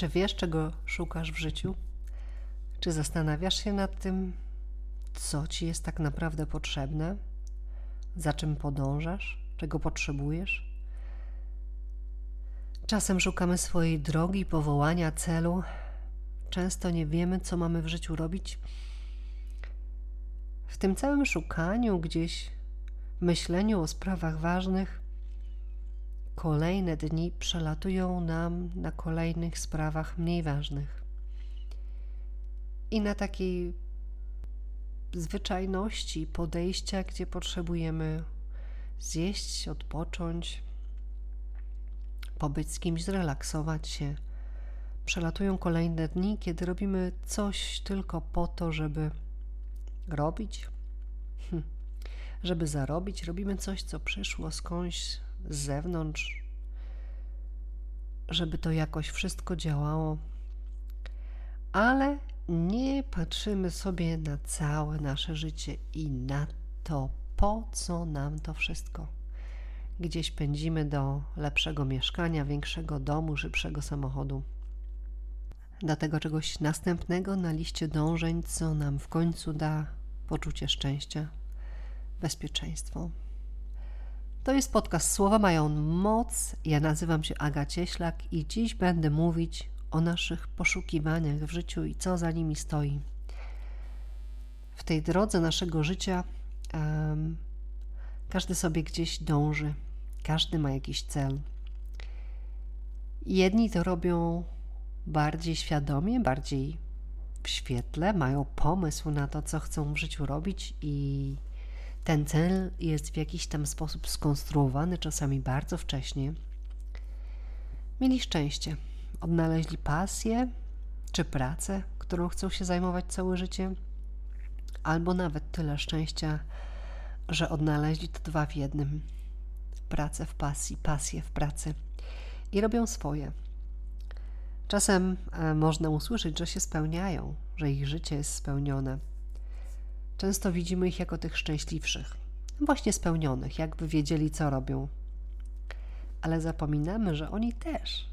Czy wiesz, czego szukasz w życiu? Czy zastanawiasz się nad tym, co ci jest tak naprawdę potrzebne? Za czym podążasz? Czego potrzebujesz? Czasem szukamy swojej drogi, powołania, celu. Często nie wiemy, co mamy w życiu robić. W tym całym szukaniu, gdzieś myśleniu o sprawach ważnych, kolejne dni przelatują nam na kolejnych sprawach mniej ważnych. I na takiej zwyczajności podejścia, gdzie potrzebujemy zjeść, odpocząć, pobyć z kimś, zrelaksować się. Przelatują kolejne dni, kiedy robimy coś tylko po to, żeby robić, hm. żeby zarobić. Robimy coś, co przyszło skądś z zewnątrz, żeby to jakoś wszystko działało, ale nie patrzymy sobie na całe nasze życie i na to, po co nam to wszystko. Gdzieś pędzimy do lepszego mieszkania, większego domu, szybszego samochodu, do tego czegoś następnego na liście dążeń, co nam w końcu da poczucie szczęścia, bezpieczeństwo. To jest podcast Słowa mają moc. Ja nazywam się Aga Cieślak i dziś będę mówić o naszych poszukiwaniach w życiu i co za nimi stoi. W tej drodze naszego życia um, każdy sobie gdzieś dąży, każdy ma jakiś cel. Jedni to robią bardziej świadomie, bardziej w świetle, mają pomysł na to, co chcą w życiu robić i ten cel jest w jakiś tam sposób skonstruowany, czasami bardzo wcześnie. Mieli szczęście, odnaleźli pasję czy pracę, którą chcą się zajmować całe życie, albo nawet tyle szczęścia, że odnaleźli to dwa w jednym: pracę w pasji, pasję w pracy i robią swoje. Czasem e, można usłyszeć, że się spełniają, że ich życie jest spełnione Często widzimy ich jako tych szczęśliwszych, właśnie spełnionych, jakby wiedzieli, co robią. Ale zapominamy, że oni też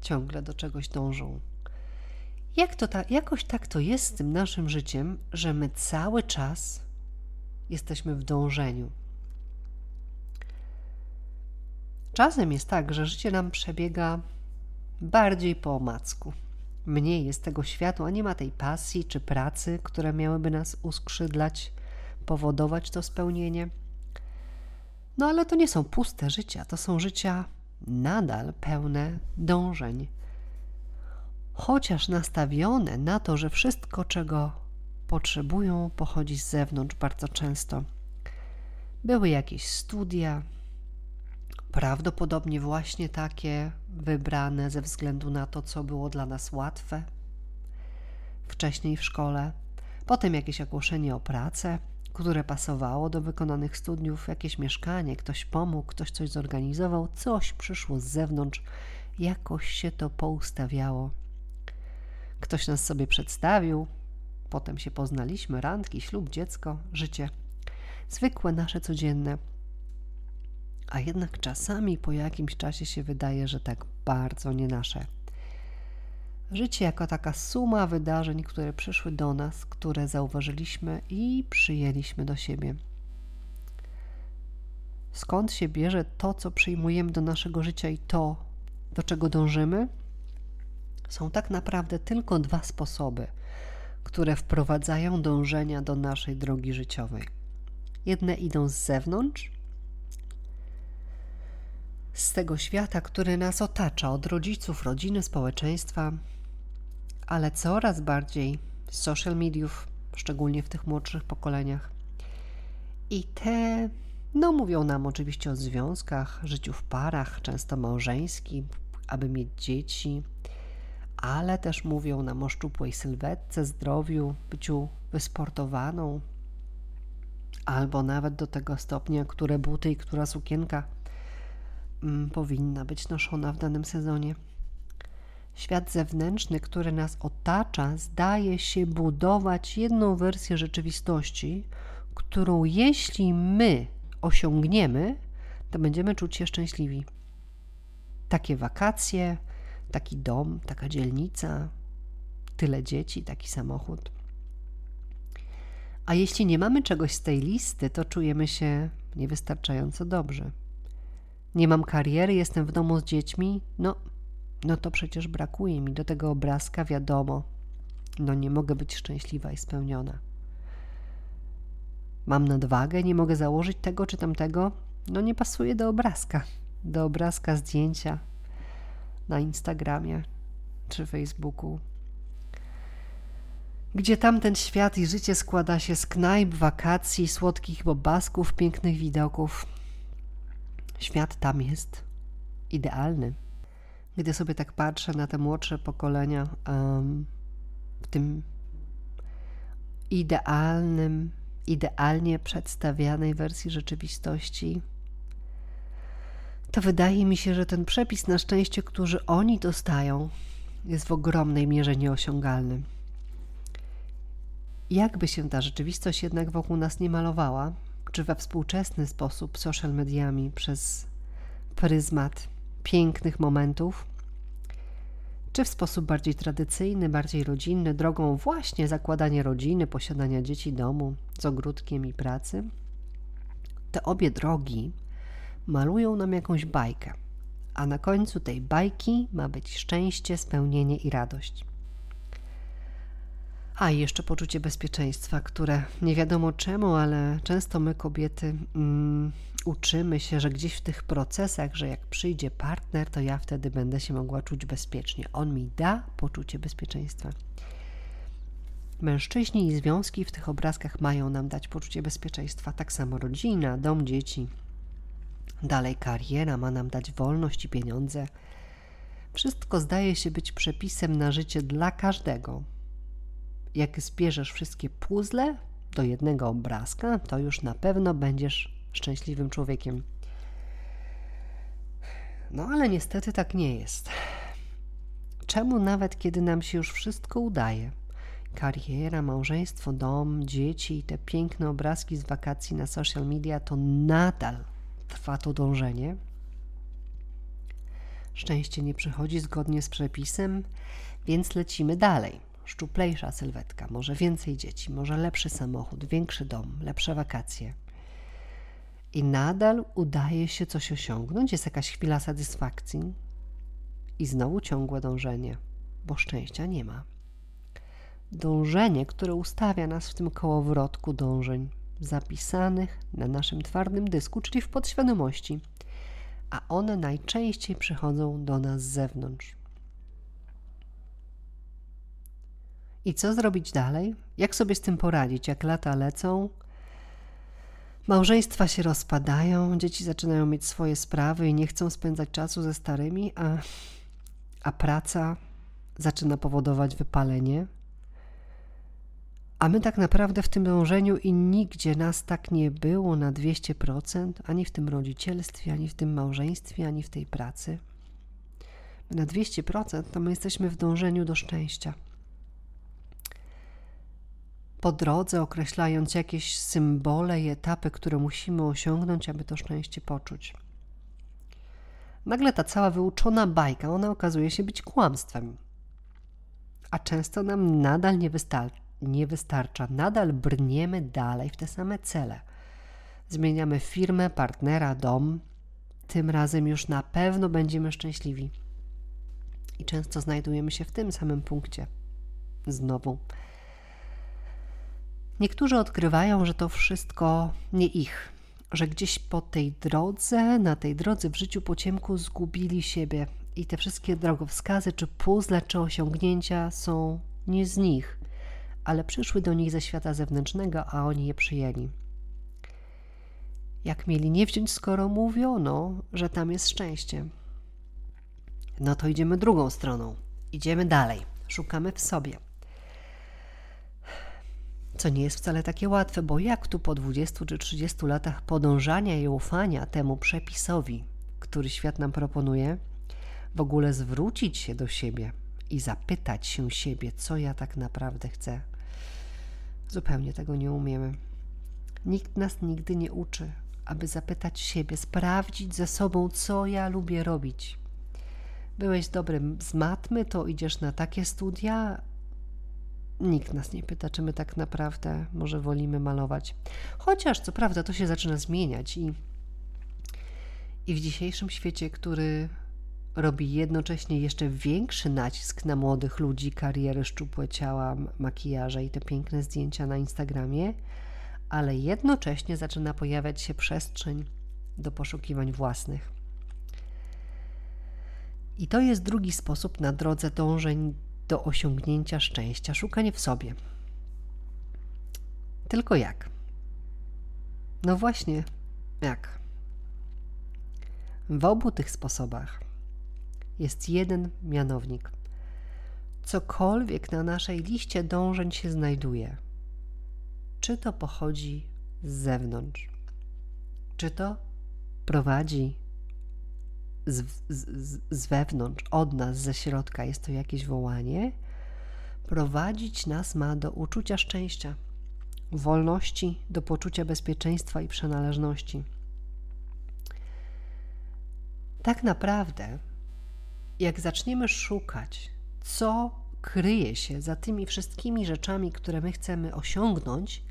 ciągle do czegoś dążą. Jak to ta, jakoś tak to jest z tym naszym życiem, że my cały czas jesteśmy w dążeniu. Czasem jest tak, że życie nam przebiega bardziej po omacku mniej jest tego światła, nie ma tej pasji czy pracy, które miałyby nas uskrzydlać, powodować to spełnienie. No ale to nie są puste życia, to są życia nadal pełne dążeń. Chociaż nastawione na to, że wszystko, czego potrzebują, pochodzi z zewnątrz bardzo często. Były jakieś studia, prawdopodobnie właśnie takie wybrane ze względu na to, co było dla nas łatwe wcześniej w szkole, potem jakieś ogłoszenie o pracę, które pasowało do wykonanych studiów, jakieś mieszkanie, ktoś pomógł, ktoś coś zorganizował, coś przyszło z zewnątrz, jakoś się to poustawiało. Ktoś nas sobie przedstawił, potem się poznaliśmy, randki, ślub, dziecko, życie. Zwykłe nasze codzienne a jednak czasami po jakimś czasie się wydaje, że tak bardzo nie nasze. Życie jako taka suma wydarzeń, które przyszły do nas, które zauważyliśmy i przyjęliśmy do siebie. Skąd się bierze to, co przyjmujemy do naszego życia i to, do czego dążymy? Są tak naprawdę tylko dwa sposoby, które wprowadzają dążenia do naszej drogi życiowej. Jedne idą z zewnątrz, z tego świata, który nas otacza, od rodziców, rodziny, społeczeństwa, ale coraz bardziej z social mediów, szczególnie w tych młodszych pokoleniach. I te, no mówią nam oczywiście o związkach, życiu w parach, często małżeńskim, aby mieć dzieci, ale też mówią nam o szczupłej sylwetce, zdrowiu, byciu wysportowaną, albo nawet do tego stopnia, które buty i która sukienka powinna być noszona w danym sezonie. Świat zewnętrzny, który nas otacza, zdaje się budować jedną wersję rzeczywistości, którą jeśli my osiągniemy, to będziemy czuć się szczęśliwi. Takie wakacje, taki dom, taka dzielnica, tyle dzieci, taki samochód. A jeśli nie mamy czegoś z tej listy, to czujemy się niewystarczająco dobrze. Nie mam kariery, jestem w domu z dziećmi, no, no to przecież brakuje mi do tego obrazka, wiadomo. No nie mogę być szczęśliwa i spełniona. Mam nadwagę, nie mogę założyć tego czy tamtego, no nie pasuje do obrazka, do obrazka zdjęcia na Instagramie czy Facebooku gdzie tamten świat i życie składa się z knajp, wakacji, słodkich bobasków, pięknych widoków. Świat tam jest idealny. Gdy sobie tak patrzę na te młodsze pokolenia um, w tym idealnym, idealnie przedstawianej wersji rzeczywistości, to wydaje mi się, że ten przepis na szczęście, który oni dostają, jest w ogromnej mierze nieosiągalny jakby się ta rzeczywistość jednak wokół nas nie malowała, czy we współczesny sposób social mediami przez pryzmat pięknych momentów, czy w sposób bardziej tradycyjny, bardziej rodzinny, drogą właśnie zakładania rodziny, posiadania dzieci, domu z ogródkiem i pracy, te obie drogi malują nam jakąś bajkę, a na końcu tej bajki ma być szczęście, spełnienie i radość. A jeszcze poczucie bezpieczeństwa, które nie wiadomo czemu, ale często my kobiety mm, uczymy się, że gdzieś w tych procesach, że jak przyjdzie partner, to ja wtedy będę się mogła czuć bezpiecznie. On mi da poczucie bezpieczeństwa. Mężczyźni i związki w tych obrazkach mają nam dać poczucie bezpieczeństwa. Tak samo rodzina, dom, dzieci. Dalej kariera ma nam dać wolność i pieniądze. Wszystko zdaje się być przepisem na życie dla każdego, jak zbierzesz wszystkie puzzle do jednego obrazka, to już na pewno będziesz szczęśliwym człowiekiem. No ale niestety tak nie jest. Czemu nawet kiedy nam się już wszystko udaje, kariera, małżeństwo, dom, dzieci i te piękne obrazki z wakacji na social media, to nadal trwa to dążenie? Szczęście nie przychodzi zgodnie z przepisem, więc lecimy dalej szczuplejsza sylwetka, może więcej dzieci, może lepszy samochód, większy dom, lepsze wakacje. I nadal udaje się coś osiągnąć, jest jakaś chwila satysfakcji i znowu ciągłe dążenie, bo szczęścia nie ma. Dążenie, które ustawia nas w tym kołowrotku dążeń zapisanych na naszym twardym dysku, czyli w podświadomości, a one najczęściej przychodzą do nas z zewnątrz. I co zrobić dalej? Jak sobie z tym poradzić? Jak lata lecą, małżeństwa się rozpadają, dzieci zaczynają mieć swoje sprawy i nie chcą spędzać czasu ze starymi, a, a praca zaczyna powodować wypalenie. A my tak naprawdę w tym dążeniu i nigdzie nas tak nie było na 200%, ani w tym rodzicielstwie, ani w tym małżeństwie, ani w tej pracy. Na 200% to my jesteśmy w dążeniu do szczęścia po drodze, określając jakieś symbole i etapy, które musimy osiągnąć, aby to szczęście poczuć. Nagle ta cała wyuczona bajka, ona okazuje się być kłamstwem. A często nam nadal nie, wystar nie wystarcza, nadal brniemy dalej w te same cele. Zmieniamy firmę, partnera, dom. Tym razem już na pewno będziemy szczęśliwi. I często znajdujemy się w tym samym punkcie. Znowu Niektórzy odkrywają, że to wszystko nie ich, że gdzieś po tej drodze, na tej drodze w życiu po ciemku zgubili siebie i te wszystkie drogowskazy, czy puzzle, czy osiągnięcia są nie z nich, ale przyszły do nich ze świata zewnętrznego, a oni je przyjęli. Jak mieli nie wziąć, skoro mówiono, że tam jest szczęście? No to idziemy drugą stroną. Idziemy dalej. Szukamy w sobie co nie jest wcale takie łatwe, bo jak tu po 20 czy 30 latach podążania i ufania temu przepisowi, który świat nam proponuje, w ogóle zwrócić się do siebie i zapytać się siebie, co ja tak naprawdę chcę. Zupełnie tego nie umiemy. Nikt nas nigdy nie uczy, aby zapytać siebie, sprawdzić ze sobą, co ja lubię robić. byłeś dobry z matmy, to idziesz na takie studia. Nikt nas nie pyta, czy my tak naprawdę może wolimy malować. Chociaż, co prawda, to się zaczyna zmieniać i, i w dzisiejszym świecie, który robi jednocześnie jeszcze większy nacisk na młodych ludzi, kariery, szczupłe ciała, makijaże i te piękne zdjęcia na Instagramie, ale jednocześnie zaczyna pojawiać się przestrzeń do poszukiwań własnych. I to jest drugi sposób na drodze dążeń do osiągnięcia szczęścia szukanie w sobie. Tylko jak? No właśnie, jak? W obu tych sposobach jest jeden mianownik. Cokolwiek na naszej liście dążeń się znajduje, czy to pochodzi z zewnątrz, czy to prowadzi z, z, z wewnątrz, od nas, ze środka, jest to jakieś wołanie, prowadzić nas ma do uczucia szczęścia, wolności, do poczucia bezpieczeństwa i przynależności. Tak naprawdę jak zaczniemy szukać, co kryje się za tymi wszystkimi rzeczami, które my chcemy osiągnąć,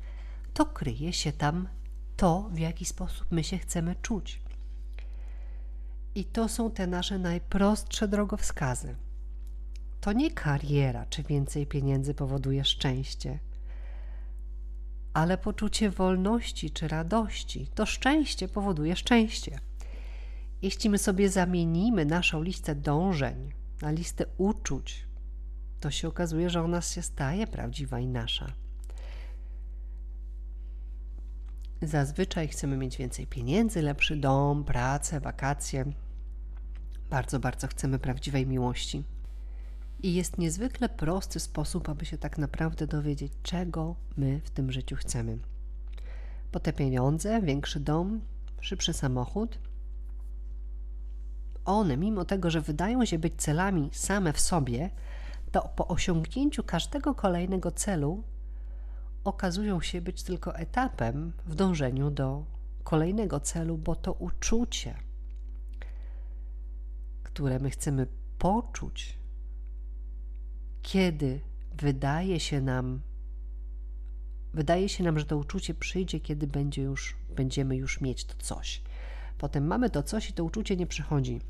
to kryje się tam to, w jaki sposób my się chcemy czuć. I to są te nasze najprostsze drogowskazy. To nie kariera czy więcej pieniędzy powoduje szczęście, ale poczucie wolności czy radości. To szczęście powoduje szczęście. Jeśli my sobie zamienimy naszą listę dążeń na listę uczuć, to się okazuje, że ona się staje prawdziwa i nasza. Zazwyczaj chcemy mieć więcej pieniędzy, lepszy dom, pracę, wakacje. Bardzo, bardzo chcemy prawdziwej miłości. I jest niezwykle prosty sposób, aby się tak naprawdę dowiedzieć, czego my w tym życiu chcemy. Po te pieniądze, większy dom, szybszy samochód – one, mimo tego, że wydają się być celami same w sobie, to po osiągnięciu każdego kolejnego celu okazują się być tylko etapem w dążeniu do kolejnego celu, bo to uczucie, które my chcemy poczuć, kiedy wydaje się nam, wydaje się nam, że to uczucie przyjdzie, kiedy będzie już, będziemy już mieć to coś. Potem mamy to coś i to uczucie nie przychodzi.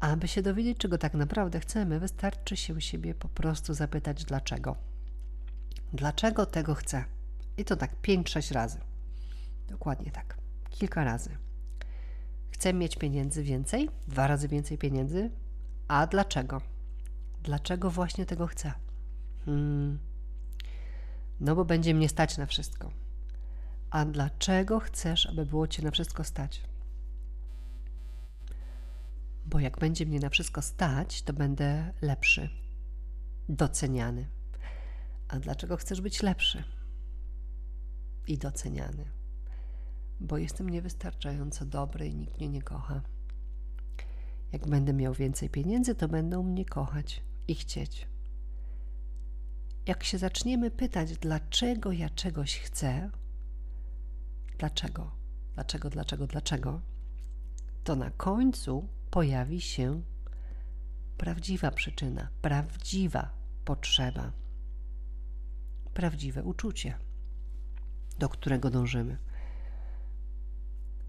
Aby się dowiedzieć, czego tak naprawdę chcemy, wystarczy się siebie po prostu zapytać dlaczego. Dlaczego tego chcę? I to tak 5-6 razy. Dokładnie tak. Kilka razy. Chcę mieć pieniędzy więcej, dwa razy więcej pieniędzy. A dlaczego? Dlaczego właśnie tego chcę? Hmm. No bo będzie mnie stać na wszystko. A dlaczego chcesz, aby było cię na wszystko stać? bo jak będzie mnie na wszystko stać, to będę lepszy, doceniany. A dlaczego chcesz być lepszy i doceniany? Bo jestem niewystarczająco dobry i nikt mnie nie kocha. Jak będę miał więcej pieniędzy, to będą mnie kochać i chcieć. Jak się zaczniemy pytać, dlaczego ja czegoś chcę, dlaczego, dlaczego, dlaczego, dlaczego, to na końcu pojawi się prawdziwa przyczyna, prawdziwa potrzeba, prawdziwe uczucie, do którego dążymy.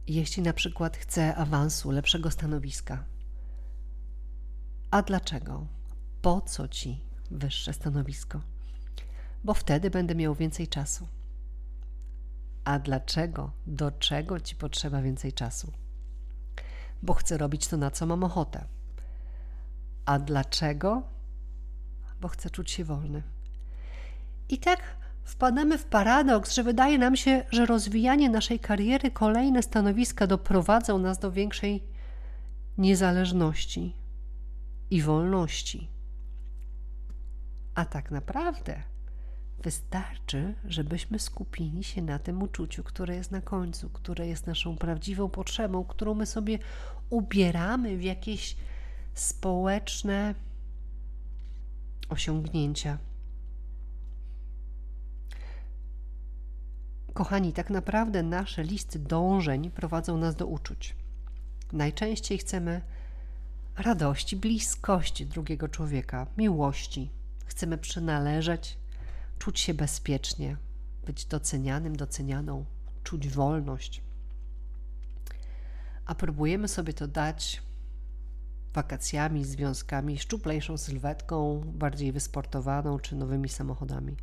Jeśli na przykład chcę awansu, lepszego stanowiska, a dlaczego? Po co ci wyższe stanowisko? Bo wtedy będę miał więcej czasu. A dlaczego? Do czego ci potrzeba więcej czasu? bo chcę robić to, na co mam ochotę. A dlaczego? Bo chcę czuć się wolny. I tak wpadamy w paradoks, że wydaje nam się, że rozwijanie naszej kariery, kolejne stanowiska doprowadzą nas do większej niezależności i wolności. A tak naprawdę Wystarczy, żebyśmy skupili się na tym uczuciu, które jest na końcu, które jest naszą prawdziwą potrzebą, którą my sobie ubieramy w jakieś społeczne osiągnięcia. Kochani, tak naprawdę nasze listy dążeń prowadzą nas do uczuć. Najczęściej chcemy radości, bliskości drugiego człowieka, miłości. Chcemy przynależeć, czuć się bezpiecznie, być docenianym, docenianą, czuć wolność. A próbujemy sobie to dać wakacjami, związkami, szczuplejszą sylwetką, bardziej wysportowaną czy nowymi samochodami.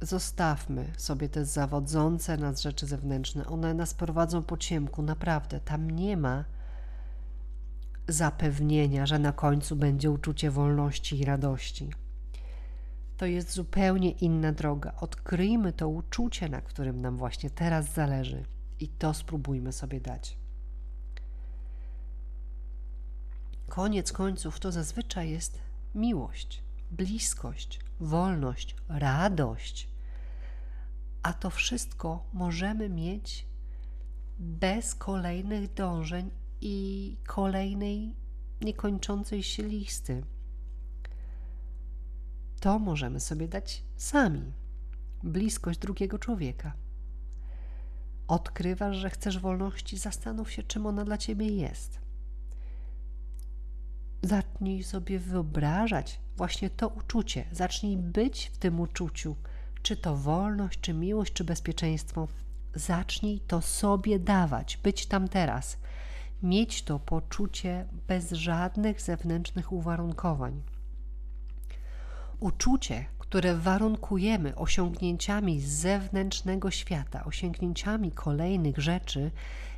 Zostawmy sobie te zawodzące nas rzeczy zewnętrzne. One nas prowadzą po ciemku, naprawdę. Tam nie ma zapewnienia, że na końcu będzie uczucie wolności i radości. To jest zupełnie inna droga. Odkryjmy to uczucie, na którym nam właśnie teraz zależy, i to spróbujmy sobie dać. Koniec końców to zazwyczaj jest miłość, bliskość, wolność, radość. A to wszystko możemy mieć bez kolejnych dążeń i kolejnej niekończącej się listy. To możemy sobie dać sami. Bliskość drugiego człowieka. Odkrywasz, że chcesz wolności, zastanów się, czym ona dla ciebie jest. Zacznij sobie wyobrażać właśnie to uczucie, zacznij być w tym uczuciu, czy to wolność, czy miłość, czy bezpieczeństwo. Zacznij to sobie dawać, być tam teraz, mieć to poczucie bez żadnych zewnętrznych uwarunkowań. Uczucie, które warunkujemy osiągnięciami z zewnętrznego świata, osiągnięciami kolejnych rzeczy,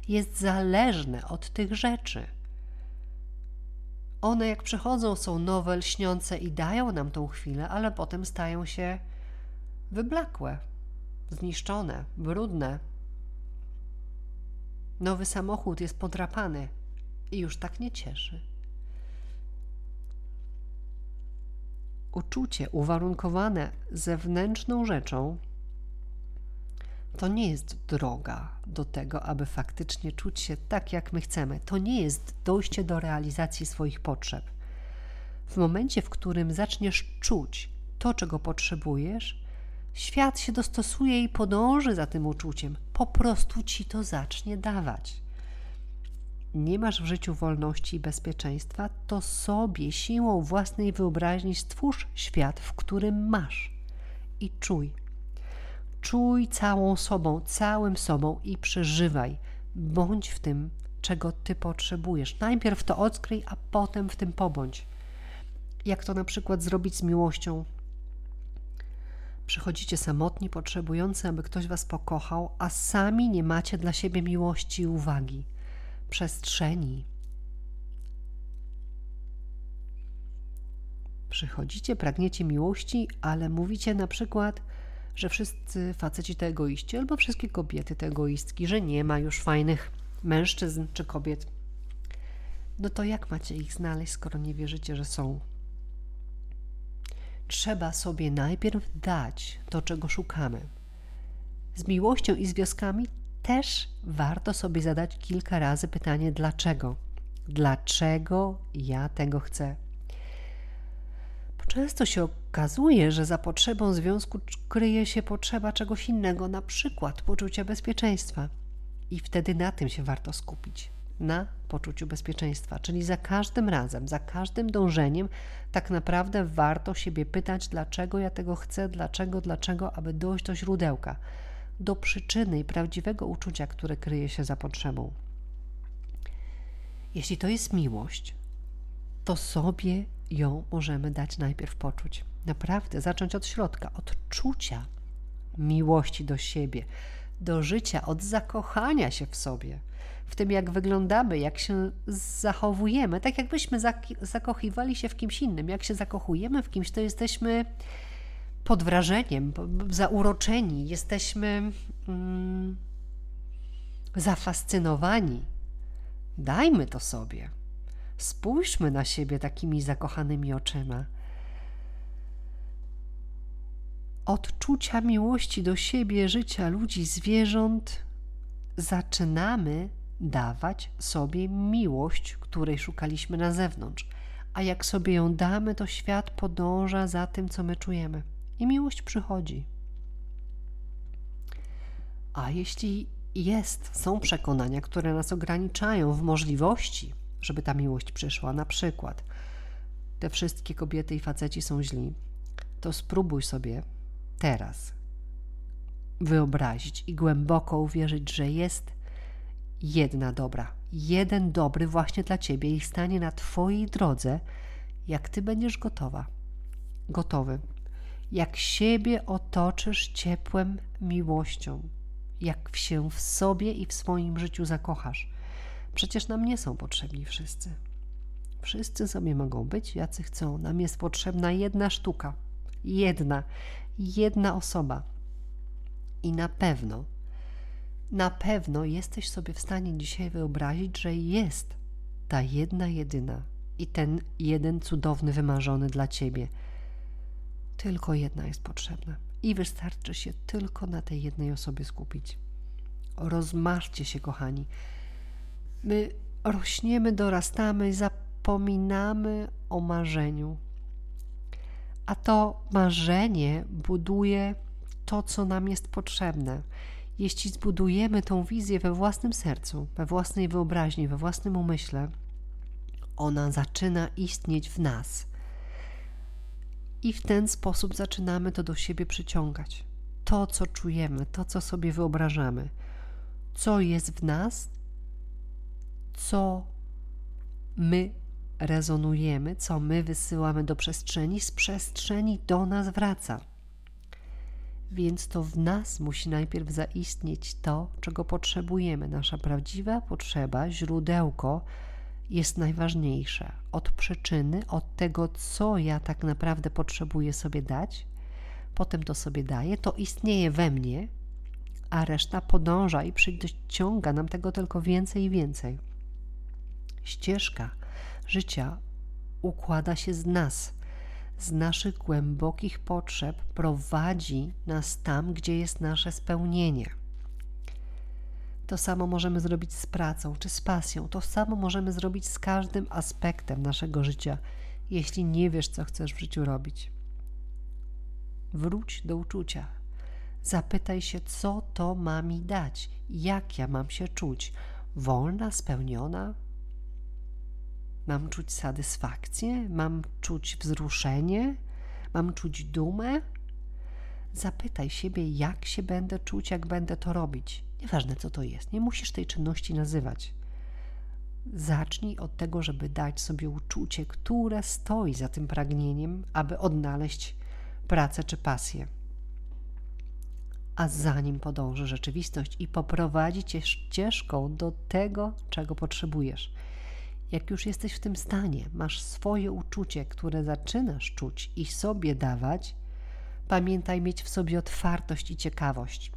jest zależne od tych rzeczy. One, jak przychodzą, są nowe, lśniące i dają nam tą chwilę, ale potem stają się wyblakłe, zniszczone, brudne. Nowy samochód jest podrapany i już tak nie cieszy. Uczucie uwarunkowane zewnętrzną rzeczą to nie jest droga do tego, aby faktycznie czuć się tak, jak my chcemy. To nie jest dojście do realizacji swoich potrzeb. W momencie, w którym zaczniesz czuć to, czego potrzebujesz, świat się dostosuje i podąży za tym uczuciem. Po prostu ci to zacznie dawać. Nie masz w życiu wolności i bezpieczeństwa, to sobie siłą własnej wyobraźni stwórz świat, w którym masz i czuj Czuj całą sobą, całym sobą i przeżywaj. Bądź w tym, czego ty potrzebujesz. Najpierw to odkryj, a potem w tym pobądź. Jak to na przykład zrobić z miłością? Przychodzicie samotni, potrzebujący, aby ktoś was pokochał, a sami nie macie dla siebie miłości i uwagi, przestrzeni. Przychodzicie, pragniecie miłości, ale mówicie na przykład – że wszyscy faceci to egoiści, albo wszystkie kobiety to egoistki, że nie ma już fajnych mężczyzn czy kobiet. No to jak macie ich znaleźć, skoro nie wierzycie, że są? Trzeba sobie najpierw dać to, czego szukamy. Z miłością i związkami też warto sobie zadać kilka razy pytanie: dlaczego? Dlaczego ja tego chcę? Często się okazuje, że za potrzebą związku kryje się potrzeba czegoś innego, na przykład poczucia bezpieczeństwa. I wtedy na tym się warto skupić na poczuciu bezpieczeństwa. Czyli za każdym razem, za każdym dążeniem, tak naprawdę warto siebie pytać, dlaczego ja tego chcę, dlaczego, dlaczego, aby dojść do źródełka, do przyczyny i prawdziwego uczucia, które kryje się za potrzebą. Jeśli to jest miłość, to sobie ją możemy dać najpierw poczuć. Naprawdę, zacząć od środka, od czucia miłości do siebie, do życia, od zakochania się w sobie, w tym jak wyglądamy, jak się zachowujemy, tak jakbyśmy zakochiwali się w kimś innym. Jak się zakochujemy w kimś, to jesteśmy pod wrażeniem, zauroczeni, jesteśmy mm, zafascynowani. Dajmy to sobie. Spójrzmy na siebie takimi zakochanymi oczyma. Odczucia miłości do siebie, życia ludzi, zwierząt, zaczynamy dawać sobie miłość, której szukaliśmy na zewnątrz. A jak sobie ją damy, to świat podąża za tym, co my czujemy. I miłość przychodzi. A jeśli jest, są przekonania, które nas ograniczają w możliwości, żeby ta miłość przyszła. Na przykład, te wszystkie kobiety i faceci są źli, to spróbuj sobie teraz wyobrazić i głęboko uwierzyć, że jest jedna dobra, jeden dobry właśnie dla ciebie i stanie na twojej drodze, jak ty będziesz gotowa, gotowy. Jak siebie otoczysz ciepłem miłością, jak się w sobie i w swoim życiu zakochasz. Przecież nam nie są potrzebni wszyscy. Wszyscy sobie mogą być, jacy chcą. Nam jest potrzebna jedna sztuka. Jedna, jedna osoba. I na pewno, na pewno jesteś sobie w stanie dzisiaj wyobrazić, że jest ta jedna, jedyna i ten jeden cudowny, wymarzony dla ciebie. Tylko jedna jest potrzebna i wystarczy się tylko na tej jednej osobie skupić. Rozmarzcie się, kochani. My rośniemy, dorastamy, zapominamy o marzeniu. A to marzenie buduje to, co nam jest potrzebne. Jeśli zbudujemy tą wizję we własnym sercu, we własnej wyobraźni, we własnym umyśle, ona zaczyna istnieć w nas. I w ten sposób zaczynamy to do siebie przyciągać. To, co czujemy, to, co sobie wyobrażamy, co jest w nas, co my rezonujemy, co my wysyłamy do przestrzeni, z przestrzeni do nas wraca. Więc to w nas musi najpierw zaistnieć to, czego potrzebujemy. Nasza prawdziwa potrzeba, źródełko jest najważniejsze. Od przyczyny, od tego, co ja tak naprawdę potrzebuję sobie dać, potem to sobie daję, to istnieje we mnie, a reszta podąża i przyciąga nam tego tylko więcej i więcej. Ścieżka życia układa się z nas, z naszych głębokich potrzeb, prowadzi nas tam, gdzie jest nasze spełnienie. To samo możemy zrobić z pracą czy z pasją. To samo możemy zrobić z każdym aspektem naszego życia, jeśli nie wiesz, co chcesz w życiu robić. Wróć do uczucia. Zapytaj się, co to ma mi dać, jak ja mam się czuć. Wolna, spełniona? Mam czuć satysfakcję? Mam czuć wzruszenie? Mam czuć dumę? Zapytaj siebie, jak się będę czuć, jak będę to robić. Nieważne, co to jest, nie musisz tej czynności nazywać. Zacznij od tego, żeby dać sobie uczucie, które stoi za tym pragnieniem, aby odnaleźć pracę czy pasję. A zanim podąży rzeczywistość i poprowadzi cię ścieżką do tego, czego potrzebujesz. Jak już jesteś w tym stanie, masz swoje uczucie, które zaczynasz czuć i sobie dawać, pamiętaj mieć w sobie otwartość i ciekawość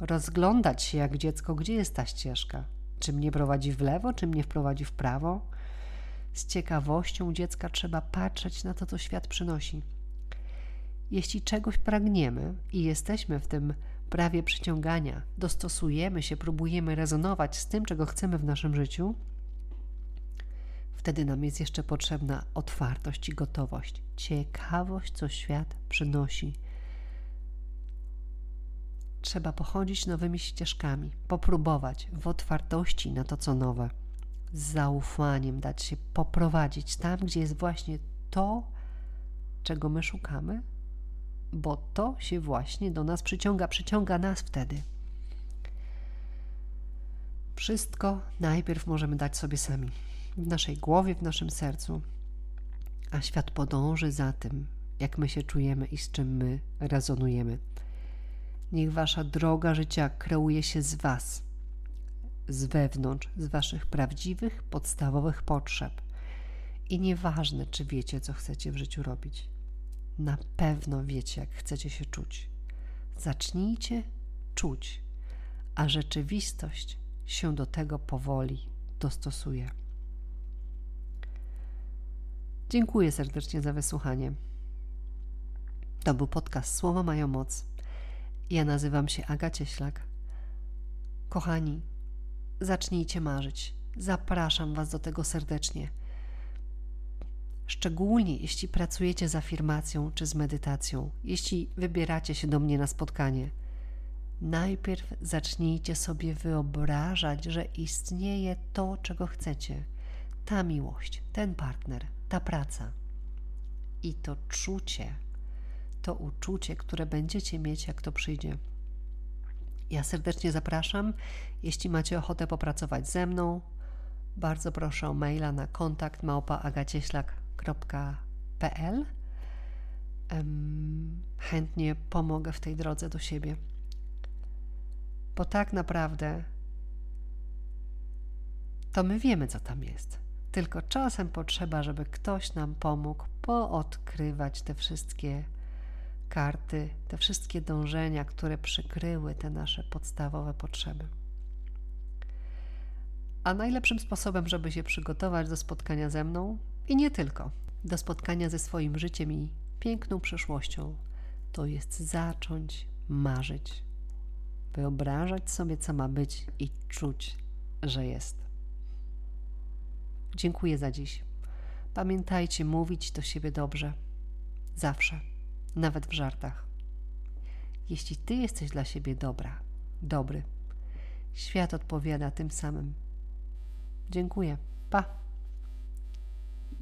rozglądać się jak dziecko, gdzie jest ta ścieżka. Czy mnie prowadzi w lewo, czy mnie wprowadzi w prawo? Z ciekawością dziecka trzeba patrzeć na to, co świat przynosi. Jeśli czegoś pragniemy i jesteśmy w tym prawie przyciągania, dostosujemy się, próbujemy rezonować z tym, czego chcemy w naszym życiu, wtedy nam jest jeszcze potrzebna otwartość i gotowość, ciekawość, co świat przynosi. Trzeba pochodzić nowymi ścieżkami, popróbować w otwartości na to, co nowe, z zaufaniem dać się poprowadzić tam, gdzie jest właśnie to, czego my szukamy, bo to się właśnie do nas przyciąga, przyciąga nas wtedy. Wszystko najpierw możemy dać sobie sami, w naszej głowie, w naszym sercu, a świat podąży za tym, jak my się czujemy i z czym my rezonujemy. Niech wasza droga życia kreuje się z was, z wewnątrz, z waszych prawdziwych, podstawowych potrzeb. I nieważne, czy wiecie, co chcecie w życiu robić. Na pewno wiecie, jak chcecie się czuć. Zacznijcie czuć, a rzeczywistość się do tego powoli dostosuje. Dziękuję serdecznie za wysłuchanie. To był podcast Słowa mają moc. Ja nazywam się Aga Cieślak. Kochani, zacznijcie marzyć. Zapraszam Was do tego serdecznie. Szczególnie jeśli pracujecie z afirmacją czy z medytacją, jeśli wybieracie się do mnie na spotkanie. Najpierw zacznijcie sobie wyobrażać, że istnieje to, czego chcecie. Ta miłość, ten partner, ta praca. I to czucie, to uczucie, które będziecie mieć, jak to przyjdzie. Ja serdecznie zapraszam. Jeśli macie ochotę popracować ze mną, bardzo proszę o maila na kontakt małpaagacieślak.pl. Chętnie pomogę w tej drodze do siebie. Bo tak naprawdę to my wiemy, co tam jest. Tylko czasem potrzeba, żeby ktoś nam pomógł poodkrywać te wszystkie karty, te wszystkie dążenia, które przykryły te nasze podstawowe potrzeby. A najlepszym sposobem, żeby się przygotować do spotkania ze mną i nie tylko, do spotkania ze swoim życiem i piękną przyszłością, to jest zacząć marzyć, wyobrażać sobie, co ma być i czuć, że jest. Dziękuję za dziś. Pamiętajcie mówić do siebie dobrze. Zawsze, nawet w żartach. Jeśli ty jesteś dla siebie dobra, dobry, świat odpowiada tym samym. Dziękuję. Pa.